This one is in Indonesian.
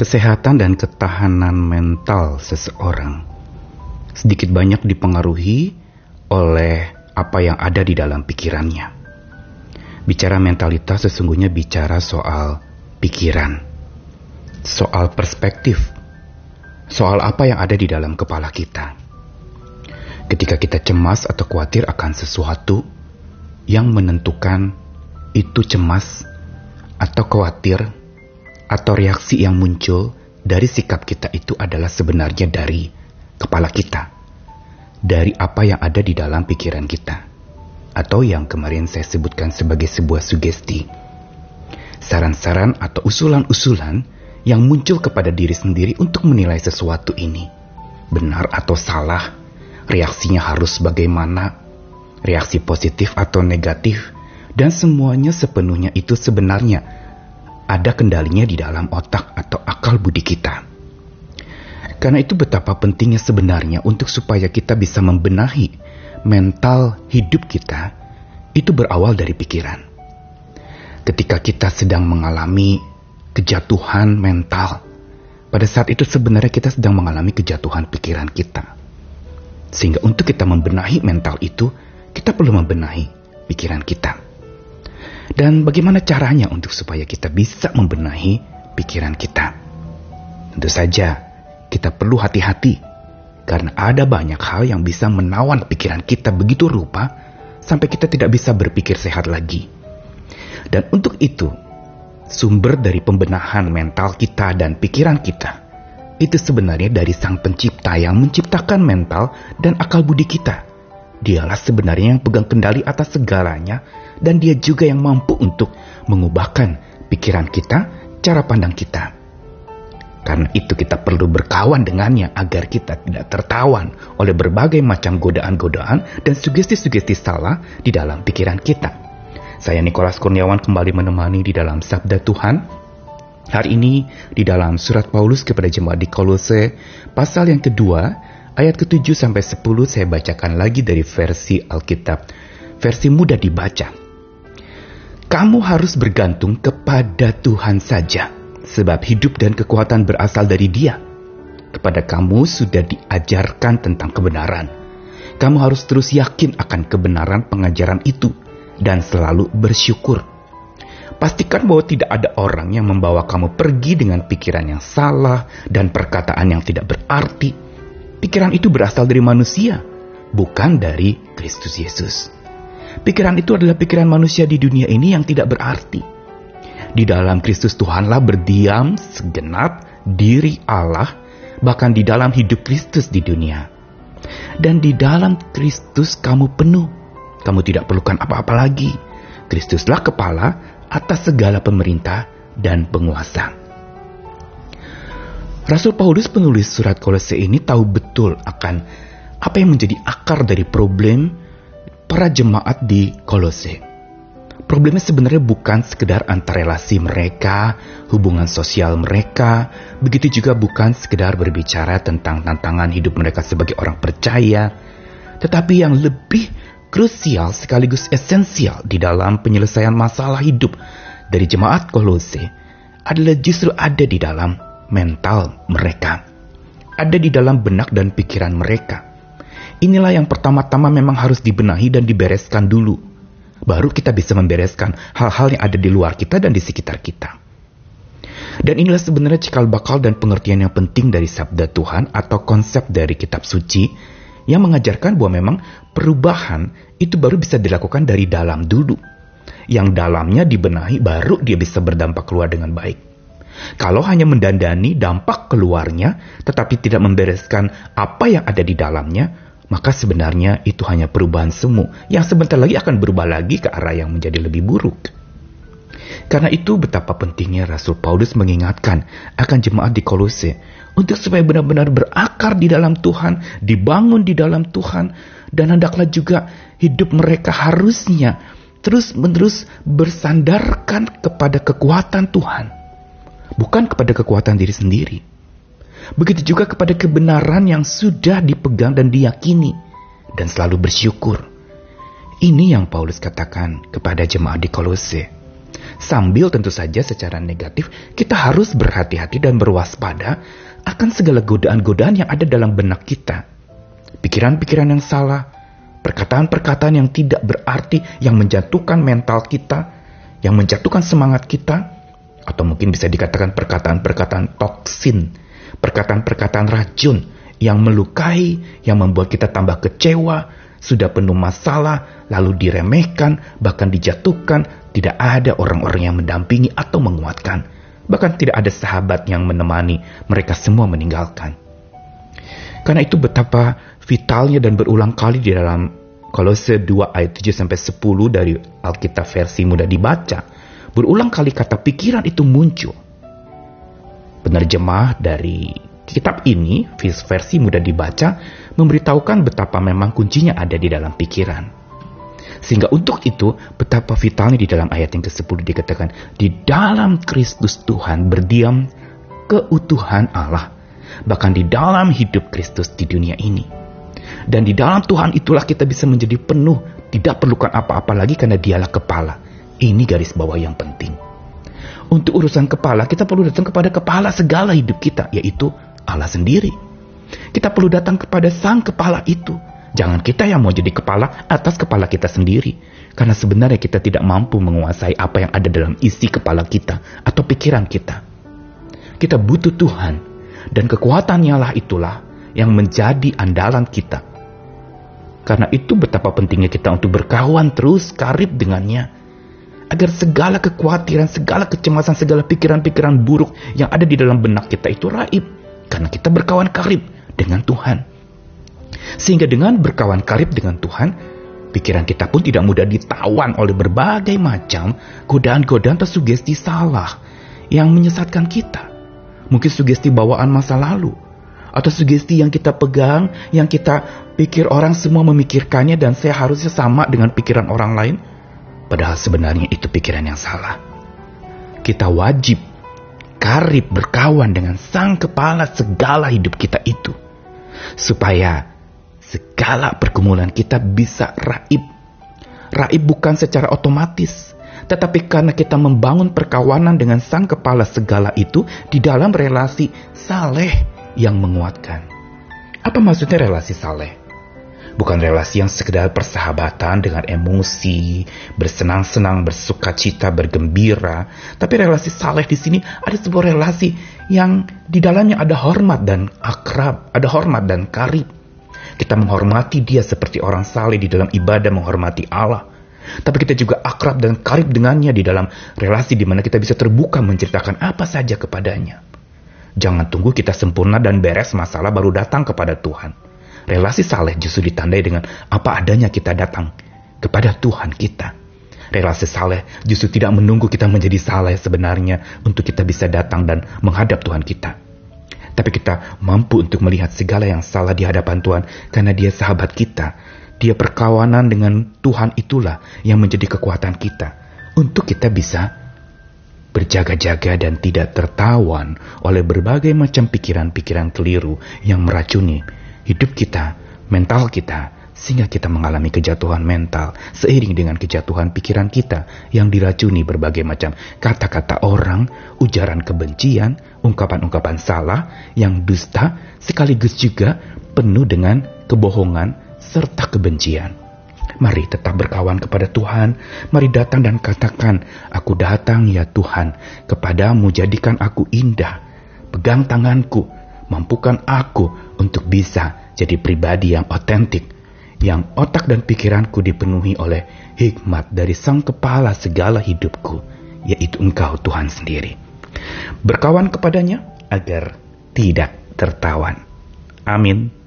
Kesehatan dan ketahanan mental seseorang sedikit banyak dipengaruhi oleh apa yang ada di dalam pikirannya. Bicara mentalitas sesungguhnya bicara soal pikiran, soal perspektif, soal apa yang ada di dalam kepala kita. Ketika kita cemas atau khawatir akan sesuatu yang menentukan itu cemas atau khawatir atau reaksi yang muncul dari sikap kita itu adalah sebenarnya dari kepala kita, dari apa yang ada di dalam pikiran kita, atau yang kemarin saya sebutkan sebagai sebuah sugesti, saran-saran atau usulan-usulan yang muncul kepada diri sendiri untuk menilai sesuatu ini benar atau salah, reaksinya harus bagaimana, reaksi positif atau negatif, dan semuanya sepenuhnya itu sebenarnya ada kendalinya di dalam otak atau akal budi kita. Karena itu betapa pentingnya sebenarnya untuk supaya kita bisa membenahi mental hidup kita itu berawal dari pikiran. Ketika kita sedang mengalami kejatuhan mental, pada saat itu sebenarnya kita sedang mengalami kejatuhan pikiran kita. Sehingga untuk kita membenahi mental itu, kita perlu membenahi pikiran kita. Dan bagaimana caranya untuk supaya kita bisa membenahi pikiran kita? Tentu saja, kita perlu hati-hati karena ada banyak hal yang bisa menawan pikiran kita begitu rupa sampai kita tidak bisa berpikir sehat lagi. Dan untuk itu, sumber dari pembenahan mental kita dan pikiran kita itu sebenarnya dari Sang Pencipta yang menciptakan mental dan akal budi kita. Dialah sebenarnya yang pegang kendali atas segalanya dan dia juga yang mampu untuk mengubahkan pikiran kita, cara pandang kita. Karena itu kita perlu berkawan dengannya agar kita tidak tertawan oleh berbagai macam godaan-godaan dan sugesti-sugesti salah di dalam pikiran kita. Saya Nikolas Kurniawan kembali menemani di dalam Sabda Tuhan. Hari ini di dalam surat Paulus kepada jemaat di Kolose pasal yang kedua ayat ke-7 sampai 10 saya bacakan lagi dari versi Alkitab. Versi mudah dibaca. Kamu harus bergantung kepada Tuhan saja, sebab hidup dan kekuatan berasal dari Dia. Kepada kamu sudah diajarkan tentang kebenaran. Kamu harus terus yakin akan kebenaran pengajaran itu dan selalu bersyukur. Pastikan bahwa tidak ada orang yang membawa kamu pergi dengan pikiran yang salah dan perkataan yang tidak berarti. Pikiran itu berasal dari manusia, bukan dari Kristus Yesus. Pikiran itu adalah pikiran manusia di dunia ini yang tidak berarti. Di dalam Kristus Tuhanlah berdiam segenap diri Allah, bahkan di dalam hidup Kristus di dunia. Dan di dalam Kristus kamu penuh. Kamu tidak perlukan apa-apa lagi. Kristuslah kepala atas segala pemerintah dan penguasa. Rasul Paulus penulis surat Kolose ini tahu betul akan apa yang menjadi akar dari problem para jemaat di Kolose. Problemnya sebenarnya bukan sekedar antar relasi mereka, hubungan sosial mereka, begitu juga bukan sekedar berbicara tentang tantangan hidup mereka sebagai orang percaya, tetapi yang lebih krusial sekaligus esensial di dalam penyelesaian masalah hidup dari jemaat Kolose adalah justru ada di dalam mental mereka. Ada di dalam benak dan pikiran mereka Inilah yang pertama-tama memang harus dibenahi dan dibereskan dulu. Baru kita bisa membereskan hal-hal yang ada di luar kita dan di sekitar kita. Dan inilah sebenarnya cikal bakal dan pengertian yang penting dari sabda Tuhan atau konsep dari kitab suci yang mengajarkan bahwa memang perubahan itu baru bisa dilakukan dari dalam dulu. Yang dalamnya dibenahi baru dia bisa berdampak keluar dengan baik. Kalau hanya mendandani dampak keluarnya tetapi tidak membereskan apa yang ada di dalamnya, maka sebenarnya itu hanya perubahan semu yang sebentar lagi akan berubah lagi ke arah yang menjadi lebih buruk. Karena itu betapa pentingnya Rasul Paulus mengingatkan akan jemaat di Kolose untuk supaya benar-benar berakar di dalam Tuhan, dibangun di dalam Tuhan, dan hendaklah juga hidup mereka harusnya terus-menerus bersandarkan kepada kekuatan Tuhan, bukan kepada kekuatan diri sendiri. Begitu juga kepada kebenaran yang sudah dipegang dan diyakini dan selalu bersyukur. Ini yang Paulus katakan kepada jemaat di Kolose. Sambil tentu saja secara negatif kita harus berhati-hati dan berwaspada akan segala godaan-godaan yang ada dalam benak kita. Pikiran-pikiran yang salah, perkataan-perkataan yang tidak berarti yang menjatuhkan mental kita, yang menjatuhkan semangat kita, atau mungkin bisa dikatakan perkataan-perkataan toksin, perkataan-perkataan racun yang melukai, yang membuat kita tambah kecewa, sudah penuh masalah, lalu diremehkan, bahkan dijatuhkan, tidak ada orang-orang yang mendampingi atau menguatkan. Bahkan tidak ada sahabat yang menemani, mereka semua meninggalkan. Karena itu betapa vitalnya dan berulang kali di dalam Kolose 2 ayat 7 sampai 10 dari Alkitab versi mudah dibaca, berulang kali kata pikiran itu muncul. Penerjemah dari kitab ini, versi mudah dibaca, memberitahukan betapa memang kuncinya ada di dalam pikiran. Sehingga untuk itu, betapa vitalnya di dalam ayat yang ke-10 dikatakan, di dalam Kristus Tuhan berdiam keutuhan Allah, bahkan di dalam hidup Kristus di dunia ini. Dan di dalam Tuhan itulah kita bisa menjadi penuh, tidak perlukan apa-apa lagi karena dialah kepala. Ini garis bawah yang penting. Untuk urusan kepala, kita perlu datang kepada kepala segala hidup kita, yaitu Allah sendiri. Kita perlu datang kepada sang kepala itu. Jangan kita yang mau jadi kepala atas kepala kita sendiri. Karena sebenarnya kita tidak mampu menguasai apa yang ada dalam isi kepala kita atau pikiran kita. Kita butuh Tuhan. Dan kekuatannya lah itulah yang menjadi andalan kita. Karena itu betapa pentingnya kita untuk berkawan terus karib dengannya. Agar segala kekhawatiran, segala kecemasan, segala pikiran-pikiran buruk yang ada di dalam benak kita itu raib. Karena kita berkawan karib dengan Tuhan. Sehingga dengan berkawan karib dengan Tuhan, pikiran kita pun tidak mudah ditawan oleh berbagai macam godaan-godaan atau sugesti salah yang menyesatkan kita. Mungkin sugesti bawaan masa lalu, atau sugesti yang kita pegang, yang kita pikir orang semua memikirkannya dan saya harusnya sama dengan pikiran orang lain. Padahal sebenarnya itu pikiran yang salah. Kita wajib karib berkawan dengan sang kepala segala hidup kita itu. Supaya segala pergumulan kita bisa raib. Raib bukan secara otomatis, tetapi karena kita membangun perkawanan dengan sang kepala segala itu di dalam relasi saleh yang menguatkan. Apa maksudnya relasi saleh? Bukan relasi yang sekedar persahabatan dengan emosi, bersenang-senang, bersuka cita, bergembira. Tapi relasi saleh di sini ada sebuah relasi yang di dalamnya ada hormat dan akrab, ada hormat dan karib. Kita menghormati dia seperti orang saleh di dalam ibadah menghormati Allah. Tapi kita juga akrab dan karib dengannya di dalam relasi di mana kita bisa terbuka menceritakan apa saja kepadanya. Jangan tunggu kita sempurna dan beres masalah baru datang kepada Tuhan. Relasi saleh justru ditandai dengan apa adanya kita datang kepada Tuhan kita. Relasi saleh justru tidak menunggu kita menjadi saleh sebenarnya untuk kita bisa datang dan menghadap Tuhan kita. Tapi kita mampu untuk melihat segala yang salah di hadapan Tuhan karena dia sahabat kita. Dia perkawanan dengan Tuhan itulah yang menjadi kekuatan kita untuk kita bisa berjaga-jaga dan tidak tertawan oleh berbagai macam pikiran-pikiran keliru yang meracuni hidup kita, mental kita, sehingga kita mengalami kejatuhan mental seiring dengan kejatuhan pikiran kita yang diracuni berbagai macam kata-kata orang, ujaran kebencian, ungkapan-ungkapan salah yang dusta sekaligus juga penuh dengan kebohongan serta kebencian. Mari tetap berkawan kepada Tuhan. Mari datang dan katakan, Aku datang ya Tuhan, kepadamu jadikan aku indah. Pegang tanganku, mampukan aku untuk bisa jadi pribadi yang otentik, yang otak dan pikiranku dipenuhi oleh hikmat dari Sang Kepala segala hidupku, yaitu Engkau Tuhan sendiri. Berkawan kepadanya agar tidak tertawan. Amin.